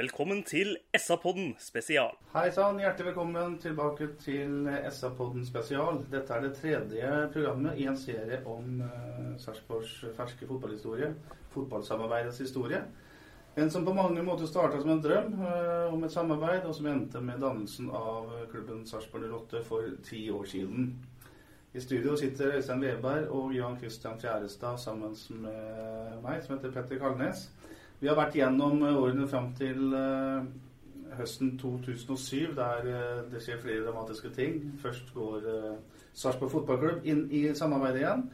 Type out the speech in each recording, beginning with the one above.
Velkommen til SA-podden spesial. Hei sann, hjertelig velkommen tilbake til SA-podden spesial. Dette er det tredje programmet i en serie om uh, Sarpsborgs ferske fotballhistorie. Fotballsamarbeidets historie. En som på mange måter starta som en drøm uh, om et samarbeid, og som endte med dannelsen av klubben Sarpsborg 08 for ti år siden. I studio sitter Øystein Weberg og Jan Christian Fjærestad sammen med meg, som heter Petter Kalnes. Vi har vært gjennom årene fram til eh, høsten 2007, der eh, det skjer flere dramatiske ting. Først går Sarpsborg fotballklubb inn i samarbeidet igjen.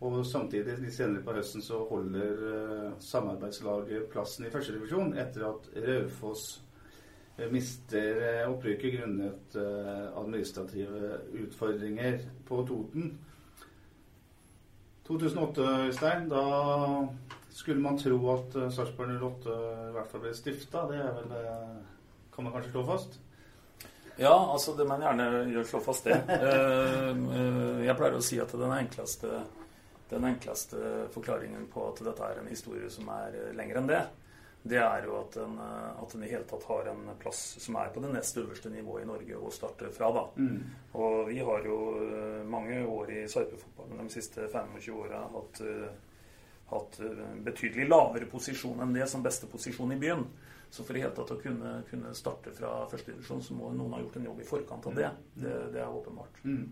Og samtidig, litt senere på høsten, så holder samarbeidslaget plassen i førstedivisjon etter at Raufoss mister opprykket grunnet administrative utfordringer på Toten. 2008, Øystein, da skulle man tro at uh, Sarpsborg 08 i hvert fall ble stifta. Det er vel Kan man kanskje slå fast? Ja, altså det man gjerne gjør slå fast det. jeg pleier å si at den enkleste den enkleste forklaringen på at dette er en historie som er lengre enn det, det er jo at den, at den i hele tatt har en plass som er på det nest øverste nivået i Norge å starte fra. da. Mm. Og vi har jo mange år i sarpefotballen de siste 25 åra hatt, hatt betydelig lavere posisjon enn det som beste posisjon i byen. Så for i hele tatt å kunne, kunne starte fra førstedivisjon, så må noen ha gjort en jobb i forkant av det. Det, det er åpenbart. Mm.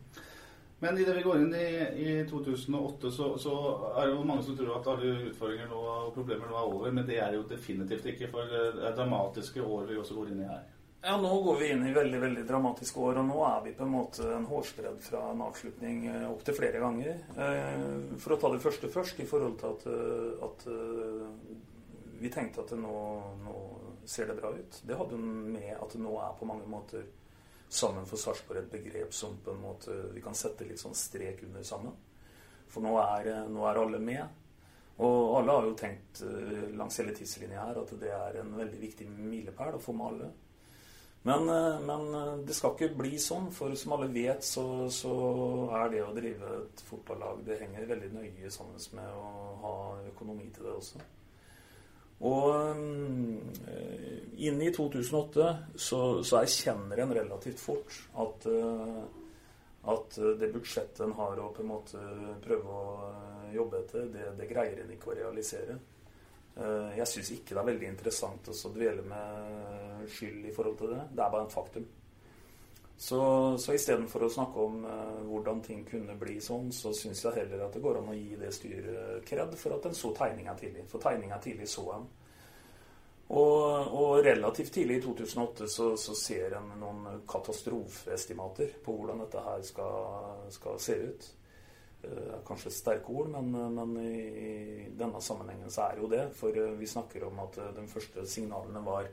Men idet vi går inn i, i 2008, så, så, er det jo mange som tror at alle utfordringer nå, og problemer nå er over. Men det er jo definitivt ikke. For det er dramatiske år vi også går inn i her. Ja, nå går vi inn i veldig veldig dramatiske år. Og nå er vi på en måte en hårsbredd fra en avslutning opptil flere ganger. For å ta det første først, i forhold til at, at vi tenkte at nå, nå ser det bra ut. Det hadde med at det nå er på mange måter sammen for Sarpsborg et begrep som på en måte vi kan sette litt sånn strek under sammen. For nå er, nå er alle med. Og alle har jo tenkt langs hele tidslinja her at det er en veldig viktig milepæl å få med alle. Men, men, det skal ikke bli sånn, for som alle vet, så, så, er det å drive et fotballag Det henger veldig nøye sammen med å ha økonomi til det også. Og øh, inn i 2008 så, så erkjenner en relativt fort at, at det budsjettet en har å på en måte prøve å jobbe etter, det, det greier en ikke å realisere. Uh, jeg syns ikke det er veldig interessant å dvele med skyld i forhold til det. Det er bare et faktum. Så, så istedenfor å snakke om uh, hvordan ting kunne bli sånn, så syns jeg heller at det går an å gi det styret kred for at en så tegninga tidlig. For tegninga tidlig så en. Og, og, relativt tidlig i 2008 så, så ser en noen katastrofeestimater på hvordan dette her skal, skal se ut. Uh, kanskje sterke ord, men, men i denne sammenhengen så er det jo det. For vi snakker om at de første signalene var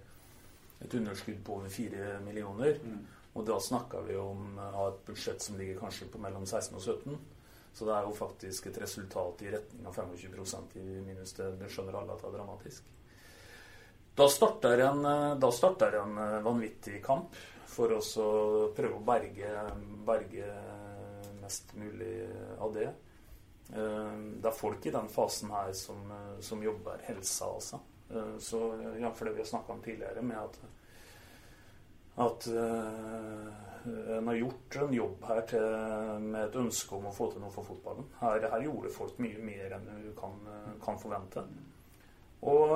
et underskudd på over 4 millioner. Mm. Og da snakka vi om ha et budsjett som ligger kanskje på mellom 16 og 17. Så det er jo faktisk et resultat i retning av 25% i minus. Det, det skjønner alle at det er dramatisk. Da starter en, da starter en vanvittig kamp for oss å prøve å berge, berge mest mulig av det. Det er folk i den fasen her som, som jobber helsa, altså. Så jf. det vi har snakka om tidligere, med at at en har gjort en jobb her til, med et ønske om å få til noe for fotballen. Her, her gjorde folk mye mer enn du kan, kan forvente. Og,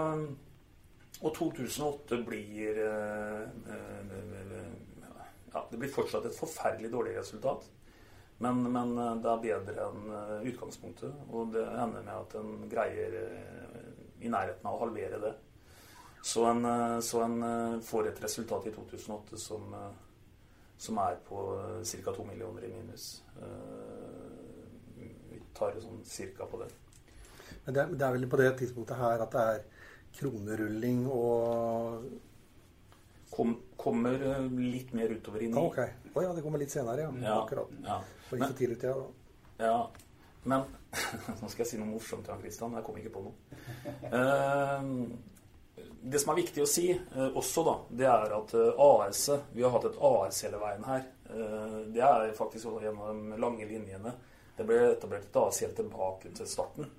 og, 2008 blir ja, Det blir fortsatt et forferdelig dårlig resultat. Men, men det er bedre enn utgangspunktet. Og det ender med at en greier i nærheten av å halvere det. Så en, så en får et resultat i 2008 som, som er på ca. 2 millioner i minus. Vi tar sånn cirka på det. Men det, det er vel på det tidspunktet her at det er kronerulling og Kom, kommer eh, litt mer utover i ni. Ok. Oh, ja, det kommer litt senere, ja. ja Akkurat. Ja. Og gikk så tidlig til, ja. ja. Men Nå skal jeg si noe morsomt til Kristian. Jeg kom ikke på noe. Uh, det som er viktig å si uh, også, da, det er at uh, AS Vi har hatt et AS hele veien her. det er faktisk gjennom de lange linjene. Det ble etablert et AS helt tilbake til starten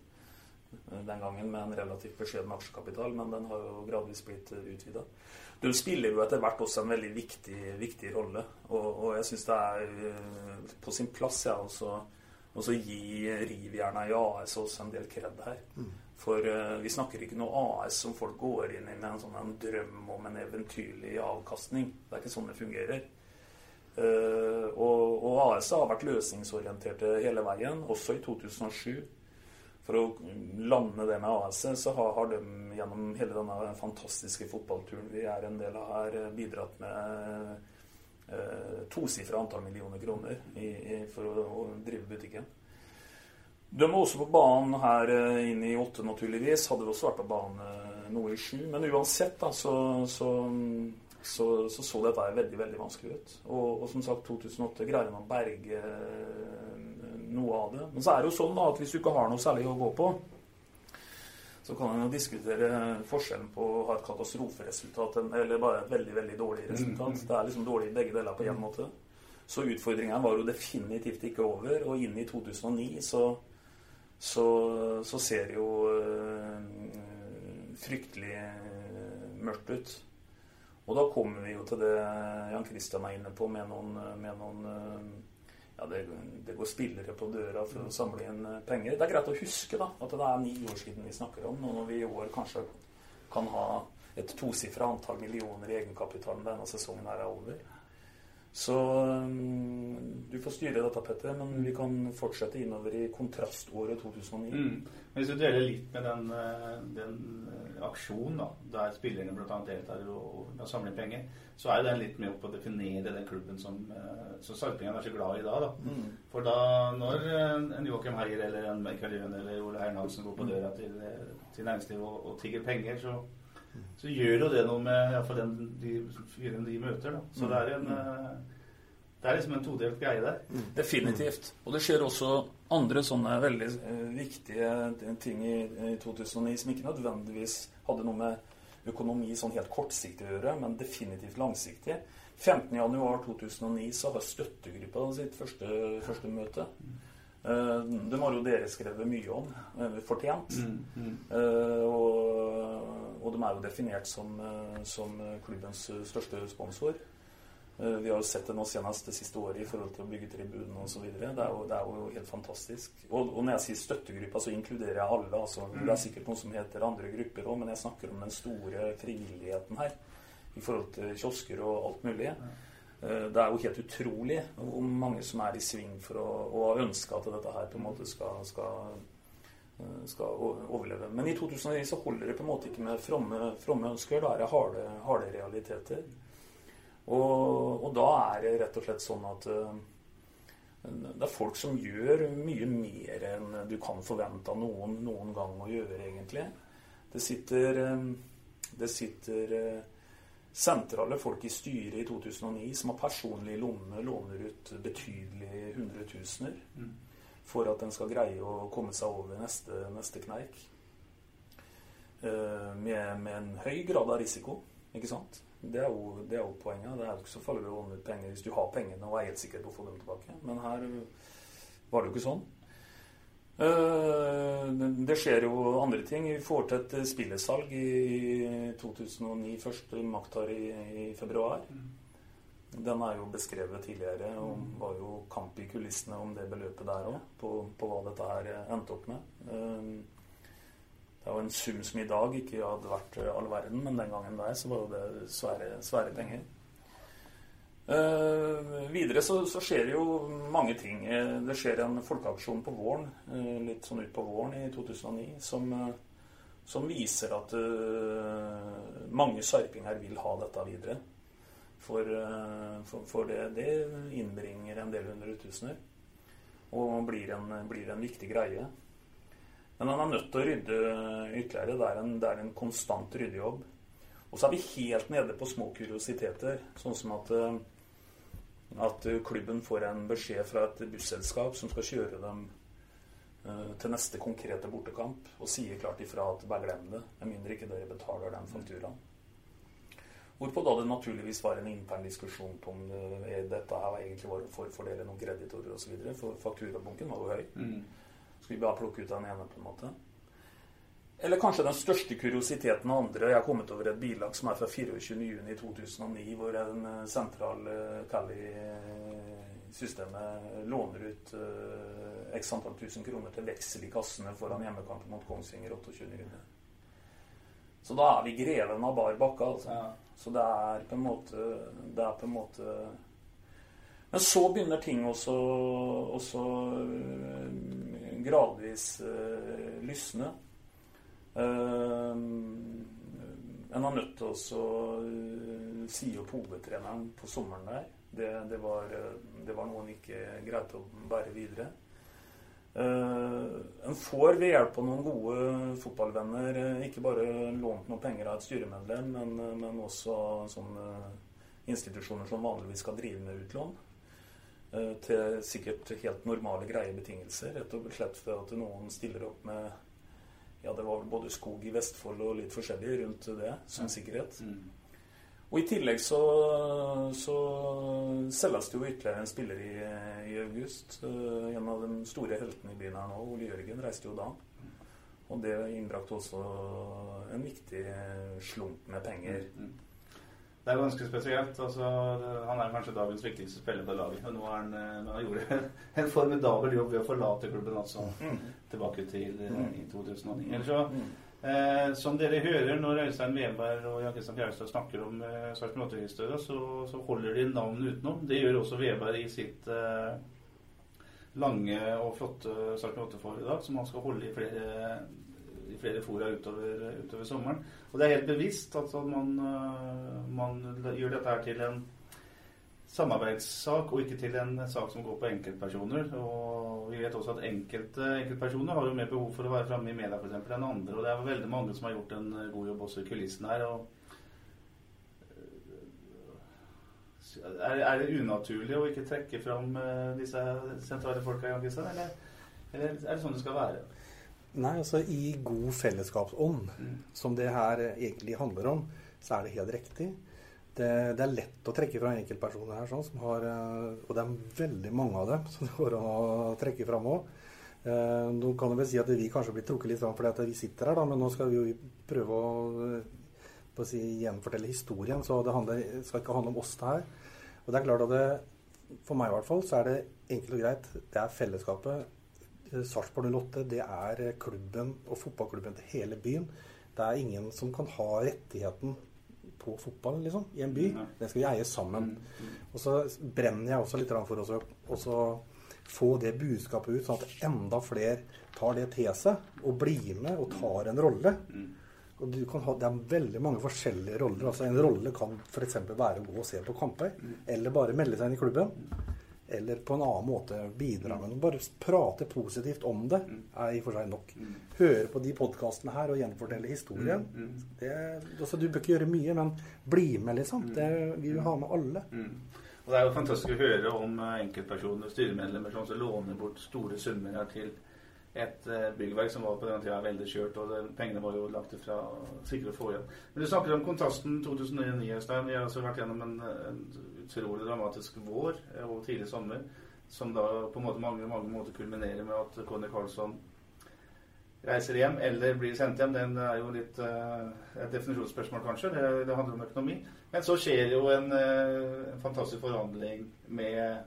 den gangen med en relativt beskjeden aksjekapital, men den har jo gradvis blitt utvida. Du spiller jo etter hvert også en veldig viktig, viktig rolle, og, og jeg syns det er eh, på sin plass ja, også, også gi rivjerna i AS også en del kred her. Mm. For uh, vi snakker ikke noe AS som folk går inn i med en sånn en drøm om en eventyrlig avkastning. Det er ikke sånn det fungerer. Uh, og, og AS har vært løsningsorienterte hele veien, også i 2007 for å lande det med AS, så har, har, de gjennom hele denne fantastiske fotballturen vi er en del av her, bidratt med eh, tosifra antall millioner kroner i, i, for å, å, drive butikken. De var også på banen her eh, inn i åtte, naturligvis. Hadde også vært på banen eh, noe i sju. Men uansett da, så, så, så, så, så dette veldig veldig vanskelig ut. Og, og som sagt, 2008 greier man å berge noe av det. Men så er det jo sånn da, at hvis du ikke har noe særlig å gå på, så kan en jo diskutere forskjellen på å ha et katastroferesultat eller bare et veldig veldig dårlig resultat. Mm. Det er liksom dårlig i begge deler på én måte. Så utfordringen var jo definitivt ikke over. Og inn i 2009 så, så, så ser det jo øh, fryktelig mørkt ut. Og da kommer vi jo til det Jan Christian er inne på, med noen, med noen øh, ja, det, det, går spillere på døra for å samle inn eh, penger. Det er greit å huske da, at det er ni år siden vi snakker om. og når vi i år kanskje kan ha et tosifra antall millioner i egenkapital når denne sesongen er over. Så um, du får styre dette, Petter, men vi kan fortsette innover i kontraståret 2009. Mm. Hvis du deler litt med den, eh, den aksjonen da, der spillerne bl.a. deltar og, og samler penger, så er jo den litt med på å definere den klubben som, eh, som Sarpingen er så glad i da. da. Mm. For da, når en Joakim Heier eller en Michael Jøen eller Ole Hernhansen går på døra til, til næringslivet og, og tigger penger, så, så, gjør jo det noe med iallfall de de møter. da. Så mm. det er en eh, det er liksom en todelt greie der. Definitivt. Og det skjer også andre sånne veldig eh, viktige ting i, i 2009 som ikke nødvendigvis hadde noe med økonomi sånn helt kortsiktig å gjøre, men definitivt langsiktig. 15.1.2009 så har støttegruppa sitt første, første møte. Uh, de har jo dere skrevet mye om. Uh, fortjent. Mm, mm. Uh, og, og, de er jo definert som, som klubbens største sponsor. Eh, vi har jo sett det nå senest det siste året i forhold til å bygge tribunen osv. Det, er jo, det er jo helt fantastisk. Og, og når jeg sier støttegruppa, så inkluderer jeg alle. Altså, det er sikkert noen som heter andre grupper òg, men jeg snakker om den store frivilligheten her. I forhold til kiosker og alt mulig. Eh, det er jo helt utrolig hvor mange som er i sving for å, og ønsker at dette her på en måte skal, skal, eh, skal overleve. Men i 2009 så holder det på en måte ikke med fromme, fromme ønsker. Da er det harde, harde realiteter. Og, og, da er det rett og slett sånn at uh, det er folk som gjør mye mer enn du kan forvente av noen noen gang å gjøre, egentlig. Det sitter, det sitter sentrale folk i styret i 2009 som har personlig lomme, låner ut betydelige hundretusener mm. for at en skal greie å komme seg over neste, neste kneik. Med, med en høy grad av risiko, ikke sant? Det er, jo, det er jo poenget. Det er ikke så farlig å låne ut penger hvis du har pengene og er helt sikker på å få dem tilbake. Men her var det jo ikke sånn. Eh, det skjer jo andre ting. Vi får til et spillesalg i 2009. Første makt her i, i, februar. Den er jo beskrevet tidligere. og var jo kamp i kulissene om det beløpet der òg. På, på, hva dette her endte opp med. Eh, det er jo en sum som i dag ikke hadde vært all verden, men den gangen der så var jo det svære, svære penger. Uh, videre så, så, skjer det jo mange ting. Uh, det skjer en folkeaksjon på våren, uh, litt sånn ut på våren i 2009, som, som viser at mange sarpinger vil ha dette videre. For, for, for det, det, innbringer en del hundretusener. Og blir en, blir en viktig greie. Men han er nødt til å rydde ytterligere. Det er en, det er en konstant ryddejobb. Og så er vi helt nede på små kuriositeter, sånn som at at eh, klubben får en beskjed fra et busselskap som skal kjøre dem uh, til neste konkrete bortekamp, og sier klart ifra at bare glem det, med mindre ikke dere betaler den fakturaen. Hvorpå da det naturligvis var en intern diskusjon på om det, dette her egentlig var for fordele noen kreditorer osv. For fakturabunken var jo høy. Mm. Så vi bare plukke ut den ene, på en måte. Eller kanskje den største kuriositeten av andre. Jeg har kommet over et bilag som er fra 24.6.2009, hvor en eh, sentral Cali-systemet eh, låner ut x antall tusen kroner til veksel i kassene foran hjemmekampen mot Kongsvinger 28.6. Så da er vi greven av bar bakke, altså. Ja. Så det er på en måte Det er på en måte Men så begynner ting også, også gradvis uh, lysne. Uh, en har nødt til å uh, si opp hovedtreneren på sommeren der. Det, det, var, det var, noe han ikke greide å bære videre. Uh, en får ved hjelp av noen gode fotballvenner ikke bare lånt noen penger av et styremedlem, men, men også sånne institusjoner som vanligvis skal drive med utlån. Til sikkert helt normale, greie betingelser. Rett og slett for at noen stiller opp med ja, det var vel både skog i Vestfold og litt forskjellig rundt det som sikkerhet. Mm. Og i tillegg så, så selges det jo ytterligere en spiller i, i august. Uh, en av de store heltene i byen her nå, Ole Jørgen, reiste jo da. Og det innbrakte også en viktig slump med penger. Mm. Mm. Det er ganske spesielt. Altså, han er kanskje dagens viktigste spiller på laget. Og nå er han, men han gjorde en formidabel jobb ved å forlate klubben altså, mm. tilbake til eh, mm. i 2009. Eller så, mm. eh, som dere hører når Øystein Weberg og Jan Kristian Fjærstad snakker om eh, Sarpsborg 8-historia, så, så, holder de navnet utenom. Det gjør også Weberg i sitt eh, lange og flotte Sarpsborg 8-foredrag, som han skal holde i flere i flere fora utover, utover, sommeren. Og det er helt bevisst at man, eh, man gjør dette her til en samarbeidssak, og ikke til en sak som går på enkeltpersoner. Og vi vet også at enkelte enkeltpersoner har jo mer behov for å være framme i media for eksempel, enn andre. Og det er veldig mange som har gjort en god jobb også i kulissen her. og eh, er, er, det unaturlig å ikke trekke fram eh, disse sentrale folka? Eller, eller er det sånn det skal være? Nei, altså i god fellesskapsånd, mm. som det her egentlig handler om, så er det helt riktig. Det, det er lett å trekke fra enkeltpersoner her, sånn, som har, eh, og det er veldig mange av dem som det går an å trekke fram òg. Eh, nå kan du vel si at vi kanskje blir trukket litt fram fordi vi sitter her, da, men nå skal vi jo prøve å, å si, gjenfortelle historien. Så det handler, skal ikke handle om oss, det her. Og det er klart at det, for meg i hvert fall, så er det enkelt og greit. Det er fellesskapet Sarpsborg 08 det er klubben og fotballklubben til hele byen. Det er ingen som kan ha rettigheten på fotball liksom, i en by. Den skal vi eie sammen. Mm, mm. Og så brenner jeg også litt for å få det budskapet ut, sånn at enda flere tar det til seg og blir med og tar en rolle. Mm. Og ha, det er veldig mange forskjellige roller. altså En rolle kan f.eks. være å gå og se på kamper, eller bare melde seg inn i klubben eller på en annen måte bidra med noe. Bare prate positivt om det er i og for seg nok. Høre på de podkastene her og gjenfortelle historien. Det, altså, du bør ikke gjøre mye, men bli med, liksom. Det, vi vil ha med alle. Og Det er jo fantastisk å høre om enkeltpersoner og styremedlemmer, som låner bort store summer til et eh, byggverk som var på den tida veldig kjørt, og det, pengene var jo lagt fra sikre å få igjen. Men du snakker om kontrasten 2009, Øystein. Vi har altså vært gjennom en, en utrolig dramatisk vår eh, og tidlig sommer, som da på en måte mange, mange måter kulminerer med at Conny Carlsson reiser hjem eller blir sendt hjem. Den er jo litt uh, et definisjonsspørsmål, kanskje. Det, det, handler om økonomi. Men så skjer jo en, uh, en fantastisk forhandling med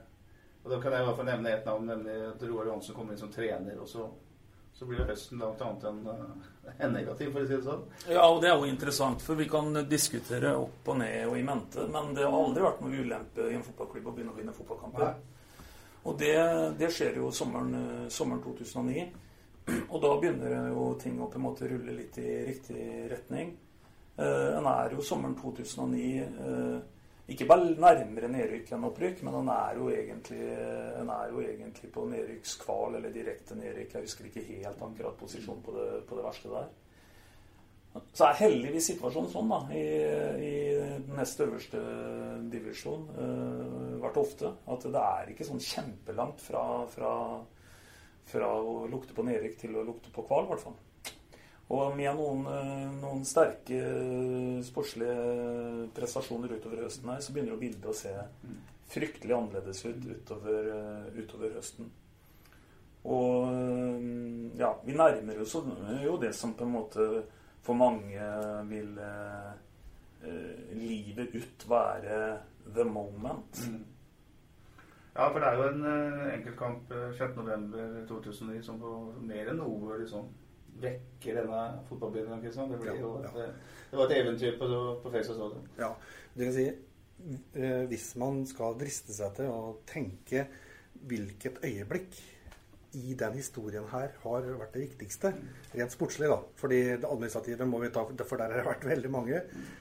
og Da kan jeg i hvert fall nevne ett navn, nemlig at Roar Johansen kommer inn som trener. og så så blir høsten langt annet enn en negativ, for å si det sånn. Ja, og det er jo interessant, for vi kan diskutere opp og ned og i mente, men det har aldri vært noe ulempe i en fotballklubb å begynne å vinne fotballkamper. Og det, det, skjer jo sommeren, sommeren 2009. Og da begynner jo ting å på en måte rulle litt i riktig retning. Eh, en er jo sommeren 2009 eh, ikke bare nærmere nedrykk enn opprykk, men han er jo egentlig, er jo egentlig på nedrykkskval eller direkte nedrykk. Jeg husker ikke helt akkurat posisjonen på det, på det verste der. Så er heldigvis situasjonen sånn da, i, i den nest øverste divisjon uh, vært ofte at det er ikke sånn kjempelangt fra, fra, fra å lukte på nedrykk til å lukte på kval, i hvert fall. Og med noen, eh, noen sterke eh, sportslige prestasjoner utover høsten her, så begynner jo bildet å se fryktelig annerledes ut utover, eh, utover høsten. Og ja, vi nærmer oss jo det som på en måte for mange vil eh, livet ut være the moment. Mm. Ja, for det er jo en enkeltkamp 6.11.2009 som på mer enn noe liksom vekker denne fotballbilden. Det, jo ja. det var et eventyr på, på Facebook stadion. Ja, det kan si eh, Hvis man skal driste seg til å tenke hvilket øyeblikk i den historien her har vært det viktigste, rent sportslig, da. Fordi det administrative må vi ta, for der har det vært veldig mange.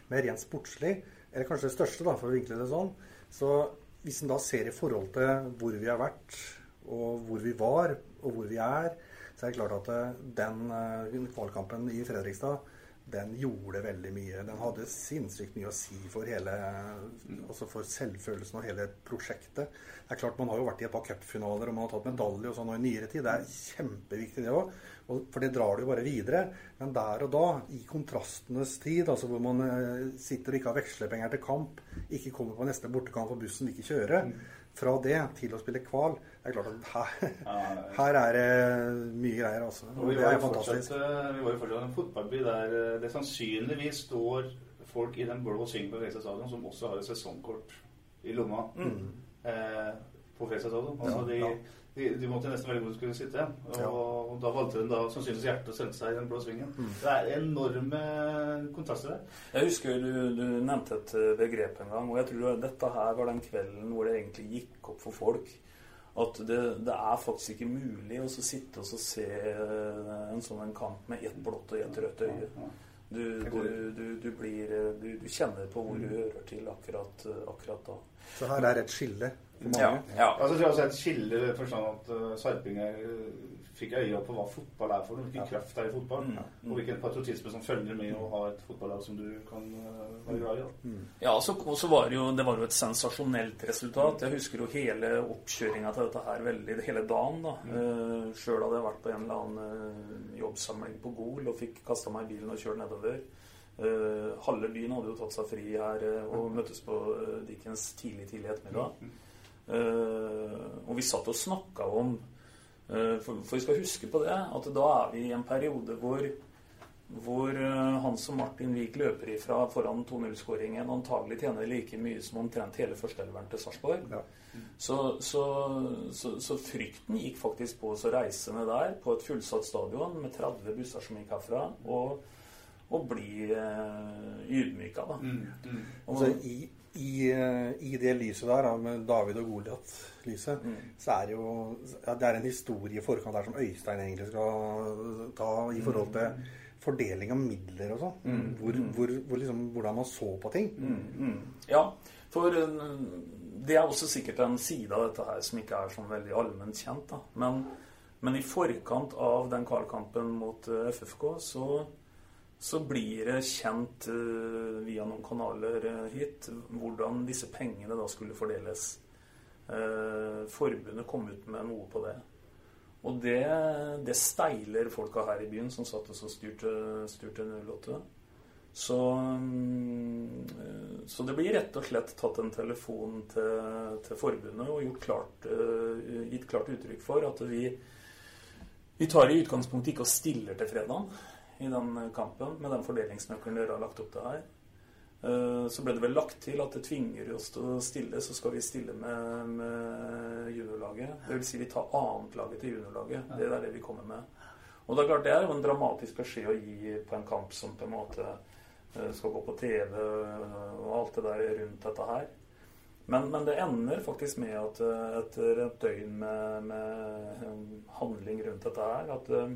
Men rent sportslig, eller kanskje det største, da, for å vinkle det sånn, så hvis en da ser i forhold til hvor vi har vært, og hvor vi var, og hvor vi er, så er klart at eh, den uh, kvalkampen i Fredrikstad den gjorde veldig mye. Den hadde sinnssykt mye å si for hele altså for selvfølelsen og hele prosjektet. Det er klart Man har jo vært i et par cupfinaler og man har tatt medalje og sånn i nyere tid. Det er kjempeviktig, det òg. For det drar det jo bare videre. Men der og da, i kontrastenes tid, altså hvor man eh, sitter og ikke har vekslepenger til kamp, ikke kommer på neste bortekamp og bussen ikke kjører, fra det til å spille kval Det er klart at her, her er det mye greier, altså. Og det er fantastisk. fortsatt, eh, vi var jo fortsatt en fotballby der eh, det sannsynligvis står folk i den blå svingen på Fredrikstad stadion som også har et sesongkort i lomma mm. eh, på Fredrikstad stadion. Altså, de, ja de, de, måtte nesten velge hvor de skulle sitte. Og, ja. og da valgte hun da sannsynligvis hjertet å sende seg i den blå svingen. Mm. Det er enorme kontraster der. Jeg husker du, du, nevnte et eh, begrep en gang, og jeg tror dette her var den kvelden hvor det egentlig gikk opp for folk at det, det er faktisk ikke mulig å sitte og se eh, en sånn en kamp med ett blått og ett rødt øye. Du, du, du, blir, du, kjenner på hvor du mm. hører til akkurat, akkurat da. Så her er et skille? Ja, ja. Altså, jeg også et skille for sånn at uh, sarpinger uh, fikk øye opp på hva fotball er for noe, hvilken ja. kraft det er i fotball, mm. mm. og hvilken patriotisme som følger med å ha et fotballag som du kan uh, være glad i. Mm. Ja, så, så var det, jo, det var jo et sensasjonelt resultat. Jeg husker jo hele oppkjøringa til dette her veldig, hele dagen. da. Mm. Uh, Sjøl hadde jeg vært på en eller annen jobbsamling på Gol og fikk kasta meg i bilen og kjørt nedover. Uh, halve byen hadde jo tatt seg fri her uh, og møttes på uh, Dickens tidlig tidlig ettermiddag. Eh, og vi satt og snakka om eh, for, for, vi skal huske på det, at da er vi i en periode hvor, hvor eh, Hans og Martin Wiik løper ifra foran 2-0-skåringen antagelig tjener like mye som omtrent hele førsteelveren til Sarpsborg. Ja. Så, så, så, så, frykten gikk faktisk på oss å reise ned der på et fullsatt stadion med 30 busser som gikk herfra, og, og bli eh, ydmyka, da. Mm, mm. Og, altså, i i, eh, i, det lyset der, med David og Goliat-lyset, mm. så er det jo ja, Det er en historie i forkant der som Øystein egentlig skal ta i forhold til mm. fordeling av midler og sånn. Mm. Hvor, mm. hvor, hvor liksom, hvordan man så på ting. Mm. Mm. Ja, for eh, det er også sikkert en side av dette her som ikke er sånn veldig allment kjent. da. Men, men i forkant av den kvalkampen mot eh, FFK så så blir det kjent uh, via noen kanaler uh, hit hvordan disse pengene da skulle fordeles. Uh, forbundet kom ut med noe på det. Og det, det steiler folka her i byen som satt og styrte, styrte 08. Så, um, så, det blir rett og slett tatt en telefon til, til forbundet og klart, gitt klart uttrykk for at vi, vi tar i utgangspunktet ikke og stiller til fredagen i den kampen, med den fordelingsnøkkelen dere har lagt opp til her. Eh, så ble det vel lagt til at det tvinger oss til å stille, så skal vi stille med, med juniorlaget. Det vil si vi tar annetlaget til juniorlaget. Det er det vi kommer med. Og det er klart det er jo en dramatisk beskjed å gi på en kamp som på en måte eh, skal gå på TV og alt det der rundt dette her. Men, men det ender faktisk med at eh, etter et døgn med, med handling rundt dette her, at, eh,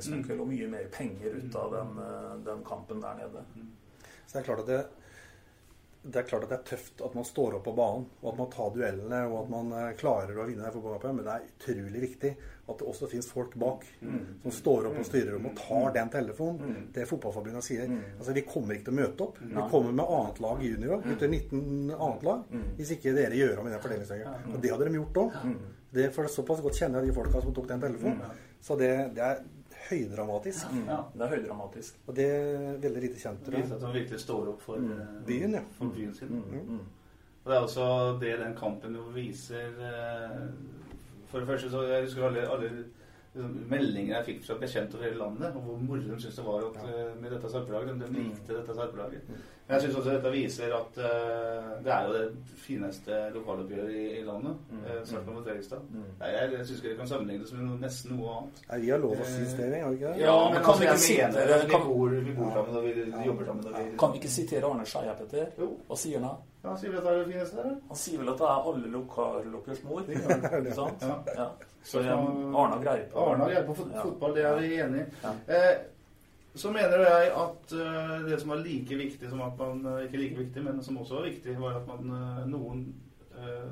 Annen fordelingsnøkkel og mye mer penger ut av den, eh, den kampen der nede. Så det er klart at det, det er klart at det er tøft at man står opp på banen, og at man tar duellene, og at man eh, klarer å vinne det fotballkampen. Men det er utrolig viktig at det også finnes folk bak som står opp og styrer om og tar den telefonen. Det Fotballforbundet sier. Altså, vi kommer ikke til å møte opp. Vi kommer med annet lag junior, gutter 19 annet lag, hvis ikke dere gjør om i den fordelingsregelen. Og det hadde de gjort òg. Det er for såpass godt kjenner jeg de folka som tok den telefonen. Så det, det er høydramatisk. Ja, det er høydramatisk. Og det er veldig lite kjent. Det. Viser at de virkelig står opp for, eh, Byen, ja. for byen sin. Mm. Og det er også det den kampen jo viser eh, For det første så jeg husker alle, alle liksom, meldinger jeg fikk fra bekjente over hele landet, og hvor moro de syntes det var at, eh, med dette sarpelaget. De, de likte dette sarpelaget. Men jeg syns også dette viser at uh, det er jo det fineste lokaloppgjøret i, i landet. Mm. Uh, Sarpsborg mot Fredrikstad. Nei, Jeg, jeg syns ikke det kan sammenlignes med noe, nesten noe annet. Nei, vi har lov å synes det, har vi ikke det? Ja, men men kan altså, vi ikke si- at vi bor, vi bor sammen og vi jobber sammen. Og vi, Kan vi ikke sitere Arne Skeia, Petter? Jo. Hva sier han? Ja, sier vi at det er det fineste der? Han sier vel at det er alle lokaloppgjørs mor? Ikke sant? Ja. Ja. Så ja, Arne har greie på Arne har greie på fot fotball, det er vi enig i. Ja. Eh, så mener jeg at eh, det som var like viktig som at man eh, Ikke like viktig, men som også var viktig, var at man eh, noen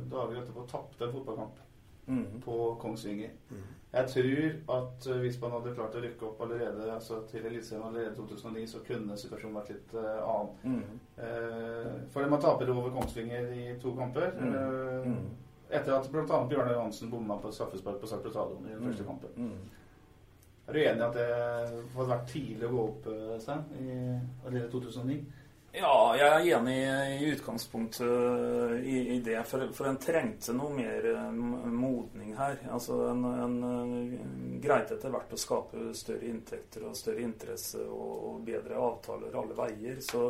dager etterpå tapte en fotballkamp mm. på Kongsvinger. Jeg tror at hvis man hadde klart å rykke opp allerede altså til Eliteserien allerede 2009, så kunne situasjonen vært litt annen. Mm. Eh, fordi man taper over Kongsvinger i to kamper. Mm. eh, Mm. Etter at bl.a. Bjørnar Johansen bomma på straffespark på Sarpsborg stadion i den første kampen. Er du enig i at det hadde vært tidlig å gå opp, eh, Stein? I allerede 2009? Ja, jeg er enig i utgangspunktet øh, i, i det. For, for en trengte noe mer øh, modning her. Altså en, en greit etter hvert å skape større inntekter og større interesse og, og bedre avtaler alle veier. Så,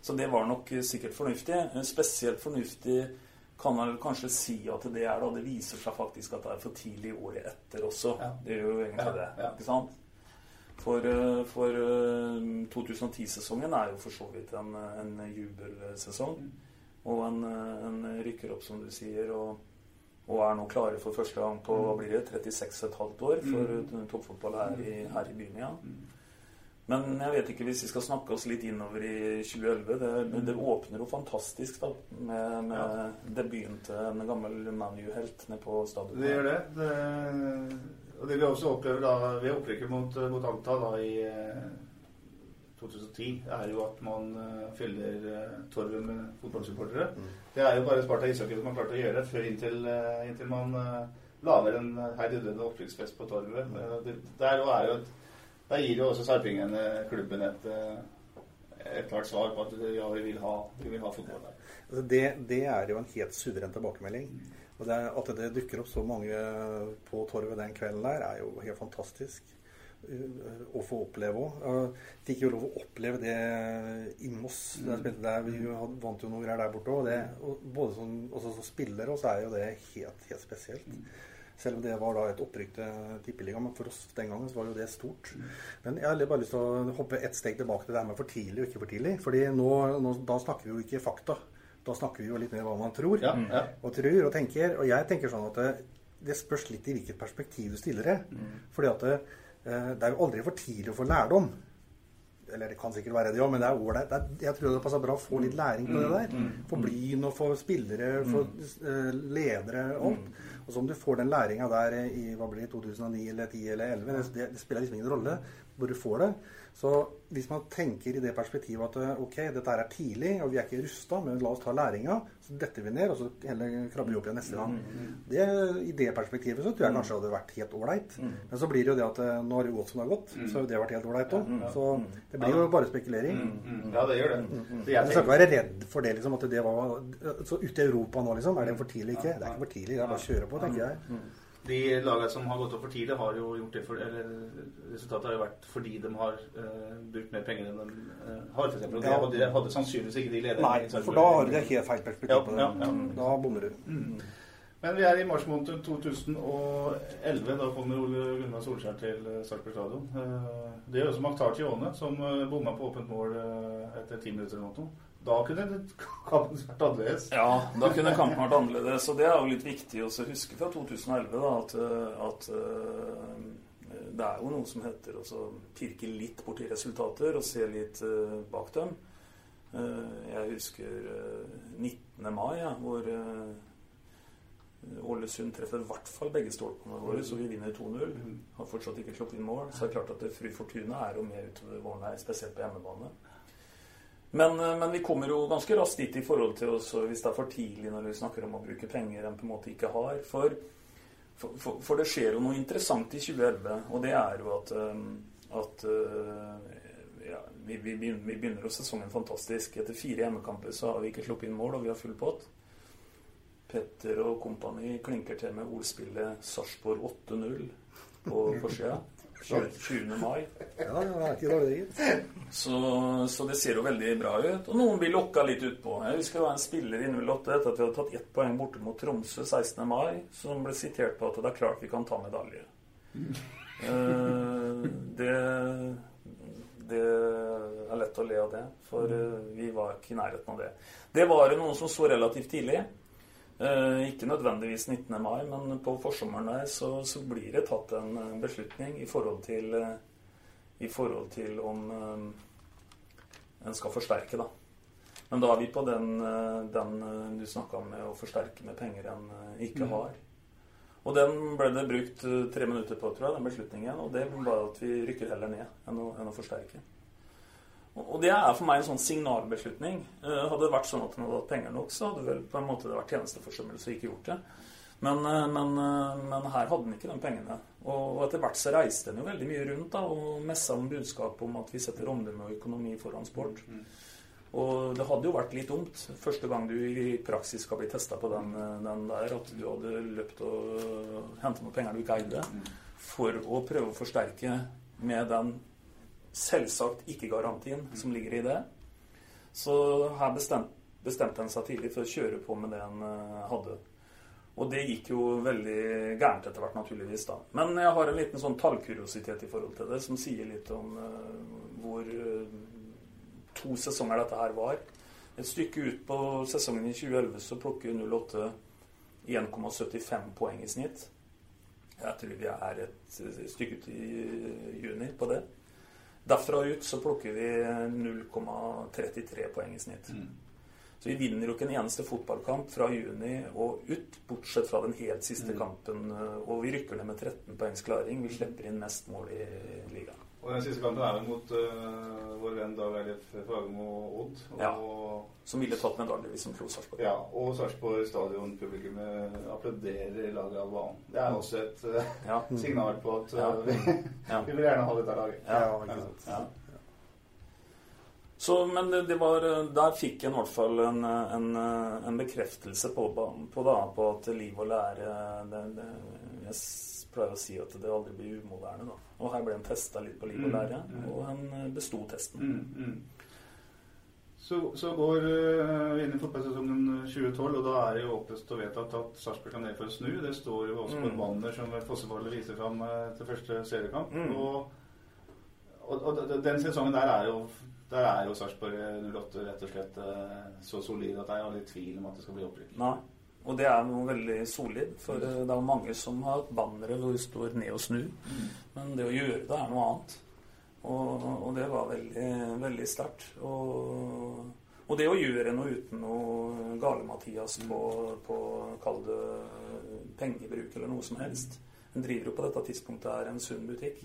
så det var nok sikkert fornuftig. Spesielt fornuftig kan man kanskje si at det er da det viser seg faktisk at det er for tidlig året etter også. Ja. Det gjør jo egentlig Ja, det. ja. ikke sant? For, eh, for eh, 2010-sesongen er jo for så vidt en, en jubelsesong. Og en, eh, en rykker opp, som du sier, og, og er nå klare for første gang på hva blir det, 36,5 år for mm. toppfotball her i, her i byen igjen. Men jeg vet ikke hvis vi skal snakke oss litt innover i 2011. Det, det åpner jo fantastisk da, med, med debuten til en gammel ManU-helt nede på stadion. Det gjør det. det. Og det vi også opplever da ved opprykket mot, mot Anta da i eh, 2010, er jo at man eh, fyller eh, torvet med fotballsupportere. Det er jo bare Sparta ishockey som har klart å gjøre før inntil, eh, inntil man eh, lager en heidundrende opprykksfest på torvet. Mm. det, der er jo et, der gir jo også sarpingene klubben et, eh, et klart svar på at ja, vi vil ha, vi vil ha fotball der. Altså det, det er jo en helt suveren tilbakemelding. Og det, at det dukker opp så mange på torvet den kvelden der, er jo helt fantastisk uh, å få oppleve òg. Fikk jo lov å oppleve det i Moss. Vi vant jo noe greier der borte. òg. og både som, som spiller og så er jo det helt, helt spesielt. Selv om det var da et opprykk til Tippeligaen, men for oss den gangen så var jo det stort. Men jeg har bare lyst til å hoppe ett steg tilbake til det her med for tidlig og ikke for tidlig. Fordi nå, nå, da snakker vi jo ikke fakta. Da snakker vi jo litt mer hva man tror. Ja, ja. Og tror og tenker. Og jeg tenker sånn at det, det spørs litt i hvilket perspektiv du stiller det. Fordi at det, eh, det er jo aldri for tidlig å få lærdom. Eller det kan sikkert være det òg, men det er ålreit. Jeg tror det passer bra å få litt læring på det der. Få Blyn og få spillere, få eh, ledere alt. Og så om du får den læringa der i hva blir det, 2009 eller 10 eller 11, det, det, det spiller liksom ingen rolle hvor du får det. Så hvis man tenker i det perspektivet at eh, ok, dette er tidlig, og vi er ikke rusta, men la oss ta læringa, så detter vi ned, og så heller krabber vi opp igjen neste gang. Det, I det perspektivet så tror jeg kanskje det hadde vært helt ålreit. Men så blir det jo det at eh, nå har det gått som det har gått, så har jo det vært helt ålreit òg. Så det blir jo bare spekulering. Ja, det gjør det. Så jeg skal ikke være redd for det, liksom. At det var Så ute i Europa nå, liksom. Er det for tidlig ikke? Det er ikke for tidlig. Det er bare å kjøre på, tenker jeg. De lagene som har gått opp for tidlig, har jo gjort det for Eller resultatet har jo vært fordi de har uh, brukt mer penger enn de uh, har. Og det Ja. hadde, hadde sannsynligvis ikke de lederne. Nei, for da har de ikke helt feil perspektiv Ja, på det. ja, ja. Da bommer du. Men vi er i mars måned 2011. Da kommer Ole Gunnar Solskjær til eh, Sarpsborg stadion. Det gjør også Maktar Tione, som bomma på åpent mål etter ti minutter eller noe. Da kunne kampen vært annerledes. Ja, da kunne kampen vært annerledes. Og det er jo litt viktig å huske fra 2011 da, at, eh, at uh, det er jo noe som heter å pirke litt borti resultater og se litt uh, bak dem. Uh, jeg husker eh, 19. mai, ja, hvor Ålesund treffer i hvert fall begge stolpene våre, så vi vinner 2-0. Har fortsatt ikke sluppet inn mål. Så det er klart at det Fru Fortuna er jo med utover våren her, spesielt på hjemmebane. Men, eh, men vi kommer jo ganske raskt dit i forhold til også, hvis det er for tidlig når vi snakker om å bruke penger en på en måte ikke har. For, for, for, det skjer jo noe interessant i 2011, og det er jo at, eh, at eh, ja, vi, vi, vi begynner jo sesongen fantastisk. Etter fire hjemmekamper så har vi ikke sluppet inn mål, og vi har full pott. Petter og kompani klinker til med ordspillet Sarpsborg 8-0 på forsida. 20. 20. mai. Ja, det er ikke dårlig, gitt. Så, så det ser jo veldig bra ut. Og noen blir lokka litt utpå. Jeg husker det var en spiller i 08 etter at vi hadde tatt ett poeng borte mot Tromsø 16. mai, som ble sitert på at det er klart vi kan ta medalje. Eh, det, det er lett å le av det, for eh, vi var ikke i nærheten av det. Det var det noen som så relativt tidlig. Eh, ikke nødvendigvis 19. mai, men på forsommeren der så, så blir det tatt en beslutning i forhold til, eh, i forhold til om eh, en skal forsterke, da. Men da er vi på den, den du snakka om med å forsterke med penger en ikke Mm. har. Og den ble det brukt tre minutter på, tror jeg, den beslutningen. Og det var at vi rykker heller ned enn å, enn å forsterke. Og det er for meg en sånn signalbeslutning. Eh, Hadde det vært sånn at den hadde hatt penger nok, så hadde vel på en måte det vært tjenesteforsømmelse og ikke gjort det. Men, eh, men, eh, men her hadde den ikke de pengene. Og etter hvert så reiste den jo veldig mye rundt da, og messa om budskap om at vi setter omdømme og økonomi foran sport. Og det hadde jo vært litt dumt første gang du i praksis skal bli testa på den, den der, at du hadde løpt og hente noen penger du ikke eide, for å prøve å forsterke med den selvsagt ikke-garantien som ligger i det. Så her bestem, bestemte han seg tidlig for å kjøre på med det han eh, hadde. Og det gikk jo veldig gærent etter hvert, naturligvis. da. Men jeg har en liten sånn tallkuriositet i forhold til det, som sier litt om uh, hvor uh, to sesonger dette her var. Et stykke ut på sesongen i 2011 så plukker 08 1,75 poeng i snitt. Jeg tror vi er et stykke ut i juni på det. Derfra ut så plukker vi 0,33 poeng i snitt. Så vi vinner jo ikke en eneste fotballkamp fra juni og ut, bortsett fra den helt siste kampen. Og vi rykker ned med 13 poengs klaring. Vi slipper inn mest mål i ligaen. Og den siste kampen er vel mot uh, vår venn Dag Eilif Fagermo Odd. Og, Ja. Som ville tatt medalje hvis de slo Sarpsborg. ja, og Sarpsborg stadion-publikummet applauderer laget av banen. Det er også et uh, Ja. signal på at øh, vi, Ja. vi vil gjerne ha dette laget. Ja, Ja, ikke sant. Så, men det, det var, der fikk en i hvert fall en, en, en bekreftelse på, på, da, på at liv og lære det, det, Jeg pleier å si at det aldri blir umoderne. Da. Og her ble en testa litt på liv og lære, og en besto testen. Mm, mm. Så, så går vi inn i fotballsesongen 2012, og da er det jo oppløst og vedtatt at Sarpsborg kan ned for å snu. Det står jo også på et Mm. banner som Fosseballet viser fram til første seriekamp. Mm. Og, og, og den sesongen der er jo der er jo Sarpsborg 08 rett og slett øh, så solid at jeg har litt tvil om at det skal bli opprykk. Nei. Og det er noe veldig solid, for eh, det er mange som har bannere hvor det står 'ned og snu'. Men det å gjøre det er noe annet. Og, og det var veldig, veldig sterkt. Og, og det å gjøre noe uten noe gale-Mathias på, på kall det pengebruk eller noe som helst. En driver jo på dette tidspunktet er en sunn butikk.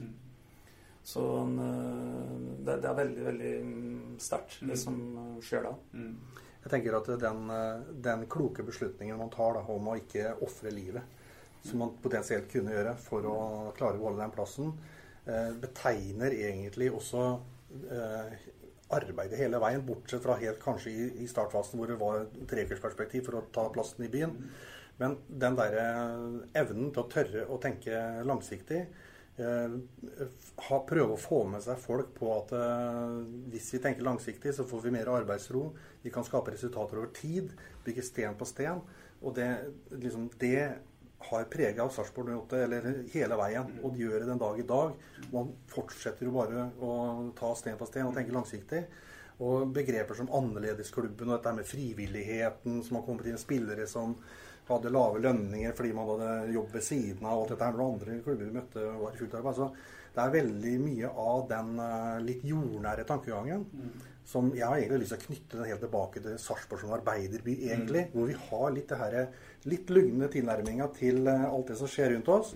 Så eh, det, det er veldig, veldig mm, sterkt, det som eh, skjer da. Jeg tenker at den, eh, den kloke beslutningen man tar da, om å ikke ofre livet, som man potensielt kunne gjøre for å klare å holde den plassen, eh, betegner egentlig også eh, arbeidet hele veien, bortsett fra helt kanskje i, i startfasen hvor det var treukersperspektiv for å ta plassen i byen. Men den derre evnen til å tørre å tenke langsiktig, eh, ha, prøve å få med seg folk på at eh, hvis vi tenker langsiktig, så får vi mer arbeidsro. Vi kan skape resultater over tid. Bygge sten på sten. Og det, liksom, det har prega Sarpsborg 08 eller hele veien. Og det gjør det den dag i dag. Man fortsetter jo bare å ta sten på sten og tenke langsiktig. Og begreper som annerledesklubben og dette med frivilligheten, som har kommet inn spillere som hadde lave lønninger fordi man hadde jobb ved siden av. og alt dette her når andre klubber vi møtte var i fullt arbeid. Så det er veldig mye av den uh, litt jordnære tankegangen som jeg har egentlig lyst til å knytte den helt tilbake til Sarpsborg som arbeiderby, egentlig. Mm. Hvor vi har litt det her, litt lugne tilnærminga til uh, alt det som skjer rundt oss.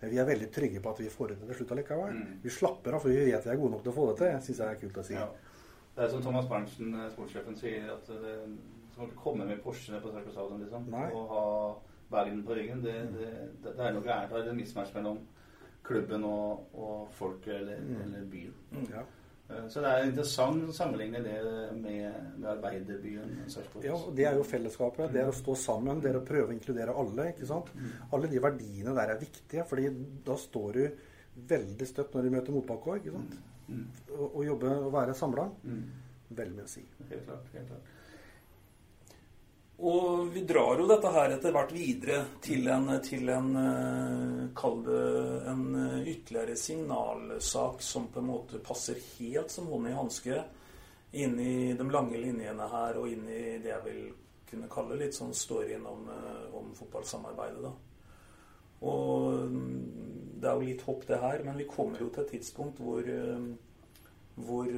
Men vi er veldig trygge på at vi får det til slutt allikevel. Mm. Vi slapper av, for vi vet vi er gode nok til å få det til. Syns jeg er kult å si. Ja. Det er som Thomas Berntsen, eh, sportssjefen, sier, at det som å komme med Porsche ned på Sarpsborg stadion liksom, Nei. og ha Bergen på ryggen, det, det, det, det er noe gærent. Det er en mismatch mellom klubben og, og folket eller, Mm. eller byen. Ja. Eh, Så det er interessant å sammenligne det med, med arbeiderbyen Sarpsborg. Ja, Det er jo fellesskapet. Det er å stå sammen. Det er å prøve å inkludere alle. ikke sant? Alle de verdiene der er viktige, fordi da står du veldig støtt når du møter motbakke òg. ikke sant? Å å jobbe og være samla. Veldig mye å si. Helt klart. helt klart. Og vi drar jo dette her etter hvert videre til en, til en eh, Kall det en eh, ytterligere signalsak som på en måte passer helt som hånd i hanske inn i de lange linjene her og inn i det jeg vil kunne kalle litt sånn storyen om, eh, om fotballsamarbeidet, da. Og mm, det er jo litt hopp, det her, men vi kommer jo til et tidspunkt hvor hvor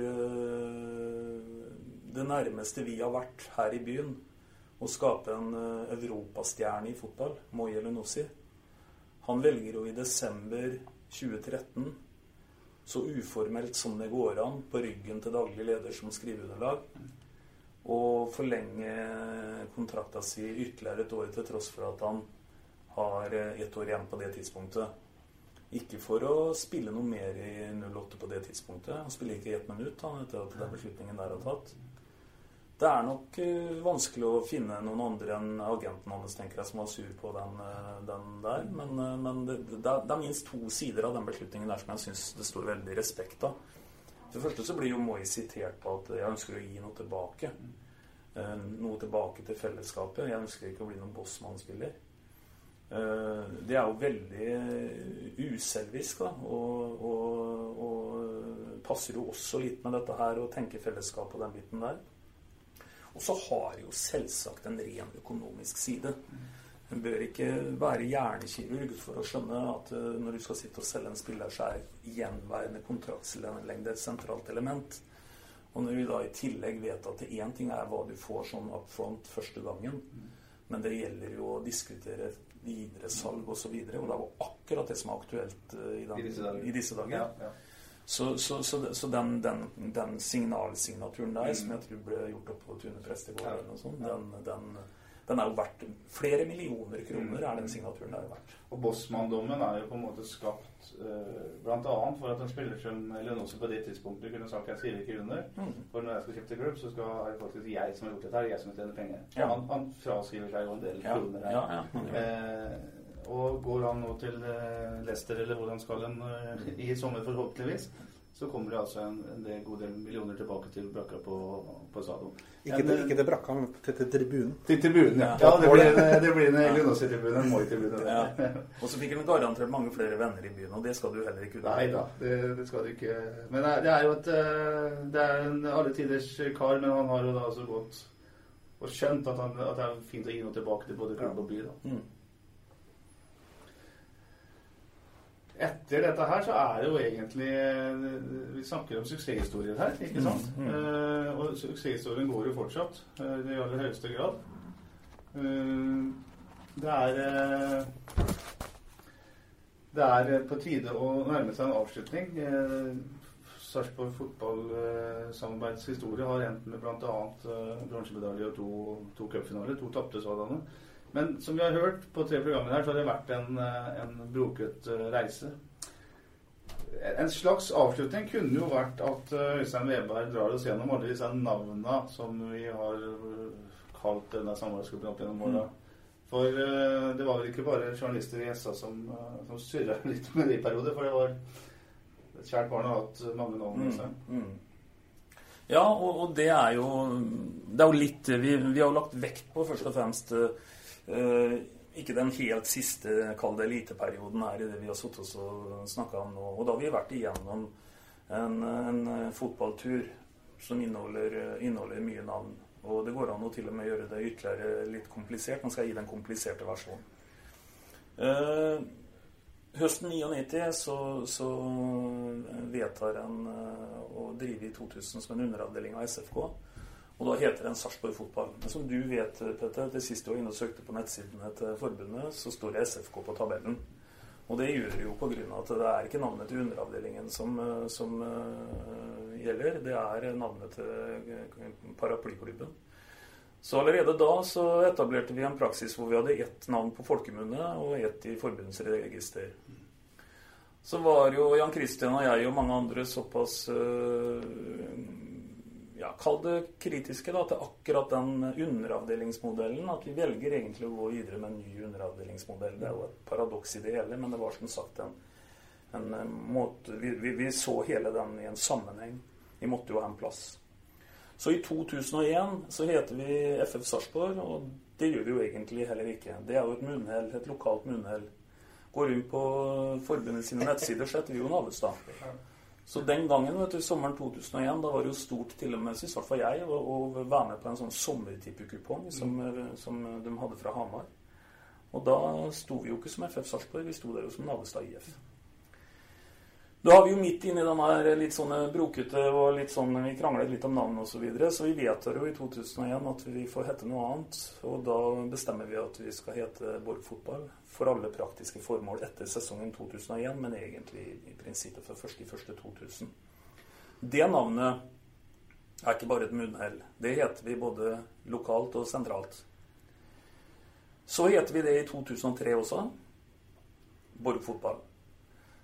det nærmeste vi har vært her i byen å skape en eh, europastjerne i fotball, Moye Lunossi. Han velger jo i desember 2013, så uformelt som det går an, på ryggen til daglig leder som skriveunderlag, å forlenge kontrakta si ytterligere et år, til tross for at han har eh, ett år igjen på det tidspunktet. Ikke for å spille noe mer i 08 på det tidspunktet. Han spiller ikke i ett minutt han, etter at den beslutningen der er tatt. Det er nok eh, vanskelig å finne noen andre enn agenten hans tenker jeg, som var sur på den, eh, den der. Men, eh, men det, det, er, det er minst to sider av den beslutningen der som jeg syns det står veldig respekt av. For det første så blir jo Moi sitert på at jeg ønsker å gi noe tilbake. Noe tilbake til fellesskapet. Jeg ønsker ikke å bli noen bossmannsspiller. Det er jo veldig uselvisk, da. Og, og, og passer jo også litt med dette her å tenke fellesskap og den biten der. Og så har det jo selvsagt en ren økonomisk side. En bør ikke være hjernekirurg for å skjønne at eh, når du skal sitte og selge en spiller, så er gjenværende kontraktslengde et sentralt element. Og når vi da i tillegg vet at det én ting er hva du får sånn up front første gangen, men det gjelder jo å diskutere videresalg osv. Og, så videre, og det er jo akkurat det som er aktuelt eh, i, den. I disse dager. Ja, ja. Så, så, så, så den, den, den signalsignaturen der, Mm. som jeg tror ble gjort opp på Tune prestegård, Ja. den, den, den er jo verdt flere millioner kroner, er den signaturen der verdt. Og Bossmann-dommen er jo på en måte skapt uh, bl.a. for at en spiller som også på det tidspunktet kunne sagt jeg skriver ikke under. Mm. For når jeg skal kjøpe til klubb, så skal, er det faktisk jeg som har gjort dette her. Jeg som tjener penger. Ja. Han, han fraskriver seg jo en del kroner her. ja, ja, Eh, og går han nå til eh, Leicester, eller hvor han skal en, eh, i sommer forhåpentligvis, så kommer det altså en, en del, god del millioner tilbake til brakka på, på stadion. Ikke, til, ikke til brakka, men til, til tribunen. Til tribunen, ja. Ja. ja det blir, en- det blir en en Moi-tribune. Ja. Og så fikk han garantert mange flere venner i byen, og det skal du heller ikke. Nei da, det, det skal du ikke. Men det er- det er jo et eh, Det er en alle tiders kar, men han har jo da altså gått og skjønt at, han, at det er fint å gi noe tilbake til både klubb og by. da. Mm. Etter dette her så er det jo egentlig Vi snakker om suksesshistorier her, ikke sant? Mm, mm. Uh, og suksesshistorien går jo fortsatt uh, i aller høyeste grad. Uh, det er Det er på tide å nærme seg en avslutning. Sarpsborg fotballsamarbeidshistorie har endt med bl.a. Bronsemedalje og to, to cupfinaler. To tapte sådanne. Men som vi har hørt på tre programmer her, så har det vært en, eh, en broket uh, reise. En slags avslutning kunne jo vært at uh, Øystein Weberg drar oss gjennom alle disse navnene som vi har kalt denne samarbeidsgruppen opp gjennom åra. Mm. For det var vel ikke bare journalister i SA som, som surra litt med det i perioder. For det var et kjært barn har hatt mange navn. Mm, mm. Ja, og, og, det er jo Det er jo litt Vi, vi har jo lagt vekt på først og fremst ikke den helt siste, kall eliteperioden her i det vi har sittet og snakka om nå. Og da har vi vært igjennom en, en fotballtur som inneholder, inneholder, mye navn. Og det går an å til og med gjøre det ytterligere litt komplisert. Man skal gi den kompliserte versjonen. Eh, Høsten 99 så, så vedtar en å drive i 2000 som en underavdeling av SFK. Og da heter den Sarpsborg Fotball. Men som du vet, Petter, det siste du var inne og søkte på nettsidene til forbundet, så står det SFK på tabellen. Og det gjør det jo pga. at det er ikke navnet til underavdelingen som, som uh, gjelder. Det er navnet til paraplyklubben. Så allerede da så etablerte vi en praksis hvor vi hadde ett navn på folkemunne og ett i forbundsregister. Så var jo Jan Kristian og jeg og mange andre såpass uh, ja, Kall det kritiske da, til akkurat den underavdelingsmodellen. At vi velger egentlig å gå videre med en ny underavdelingsmodell. Det er jo et paradoks i det hele, men det var som sagt en, en måte vi, vi, vi så hele den i en sammenheng. Vi måtte jo ha en plass. Så i 2001 så heter vi FF Sarpsborg, og det gjør vi jo egentlig heller ikke. Det er jo et munnhell, et lokalt munnhell. Går inn på forbundet sine nettsider, så heter vi jo Navestad. Så den gangen, vet du, sommeren 2001, da var det jo stort til og med, i hvert fall jeg, å, å, være med på en sånn sommertippekupong som, som de hadde fra Hamar. Og da sto vi jo ikke som FF Sarpsborg, vi sto der jo som Navestad IF. Da har vi jo midt inni den her litt sånne brokete og litt sånn Vi kranglet litt om navn osv. Så, videre, så vi vedtar jo i 2001 at vi får hete noe annet. Og da bestemmer vi at vi skal hete Borg Fotball for alle praktiske formål etter sesongen 2001, men egentlig i prinsippet for 1.1.2000. Det navnet er ikke bare et munnhell. Det heter vi både lokalt og sentralt. Så heter vi det i 2003 også. Borg Fotball.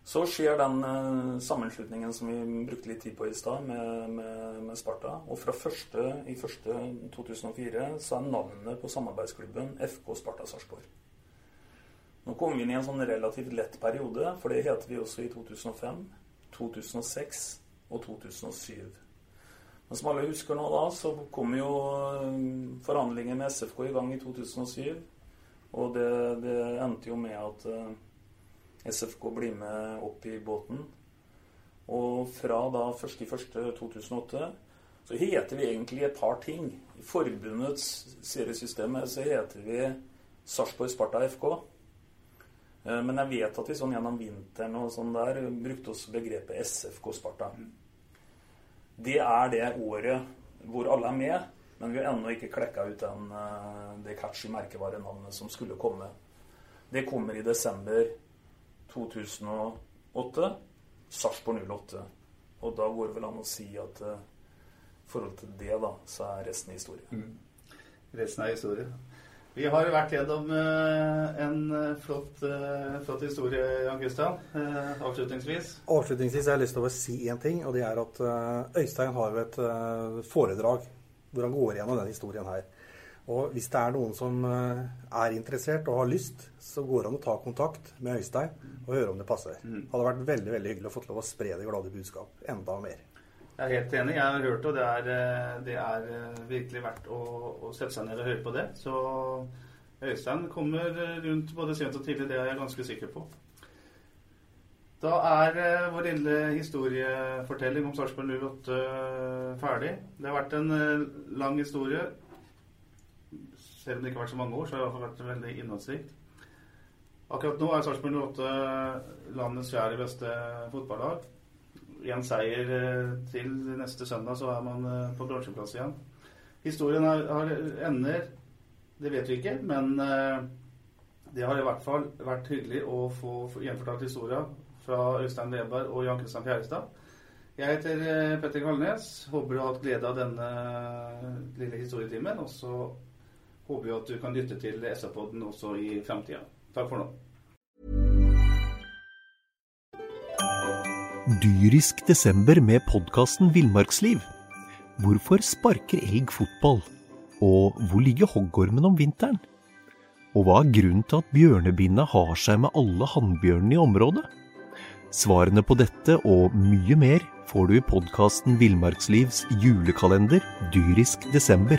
Så skjer den uh, sammenslutningen som vi brukte litt tid på i stad, med, med, med, Sparta. Og fra første, i første 2004 så er navnet på samarbeidsklubben FK Sparta Sarpsborg. Nå kommer vi inn i en sånn relativt lett periode, for det heter vi også i 2005, 2006 og 2007. Men som alle husker nå, da, så kom jo eh, forhandlinger med SFK i gang i 2007. Og det, det endte jo med at uh, SFK blir med opp i båten. Og fra da 1.1.2008 så heter vi egentlig et par ting. I forbundets seriesystemet så heter vi Sarpsborg Sparta FK. Eh, men jeg vet at vi sånn gjennom vinteren og sånn der brukte også begrepet SFK Sparta. Det er det året hvor alle er med, men vi har ennå ikke klekka ut den, eh, det catchy merkevarenavnet som skulle komme. Det kommer i desember 2008. Sarpsborg 08. Og da går det vel an å si at i uh, forhold til det, da, så er resten historie. Mm. Resten er historie. Vi har vært gjennom uh, en uh, flott, uh, flott, historie, Jan Kristian. avslutningsvis. Avslutningsvis har jeg lyst til å si én ting, og det er at Øystein har jo et foredrag hvor han går gjennom denne historien her. Og hvis det er noen som eh, er interessert og har lyst, så går det an å ta kontakt med Øystein og høre om det passer. Mm. hadde vært veldig veldig hyggelig å få lov å spre det glade budskap enda mer. Jeg er helt enig. Jeg har hørt det, og det er, eh, det er eh, virkelig verdt å, å, sette seg ned og høre på det. Så Øystein kommer rundt både sent og tidlig, det er jeg ganske sikker på. Da er vår lille historiefortelling om Sarpsborg 08 ferdig. Det har vært en lang historie selv om det ikke har vært så mange år, så har det fall vært veldig innholdsrikt. Akkurat nå er Sarpsborg 08 landets fjerde beste fotballag. Én seier eh, til neste søndag, så er man eh, på bronseplass igjen. Historien har, har ender, det vet vi ikke, men eh, det har i hvert fall vært hyggelig å få gjenfortalt historia fra Øystein Weber og Jan Kristian Fjærestad. Jeg heter Petter Kalnes. Håper du har hatt glede av denne lille historietimen. Og så håper vi at du kan lytte til SA-podden også i fremtida. Takk for nå. Dyrisk desember med podkasten Villmarksliv. Hvorfor sparker elg fotball? Og hvor ligger hoggormen om vinteren? Og hva er grunnen til at bjørnebinna har seg med alle hannbjørnene i området? Svarene på dette og mye mer får du i podkasten Villmarkslivs julekalender dyrisk desember,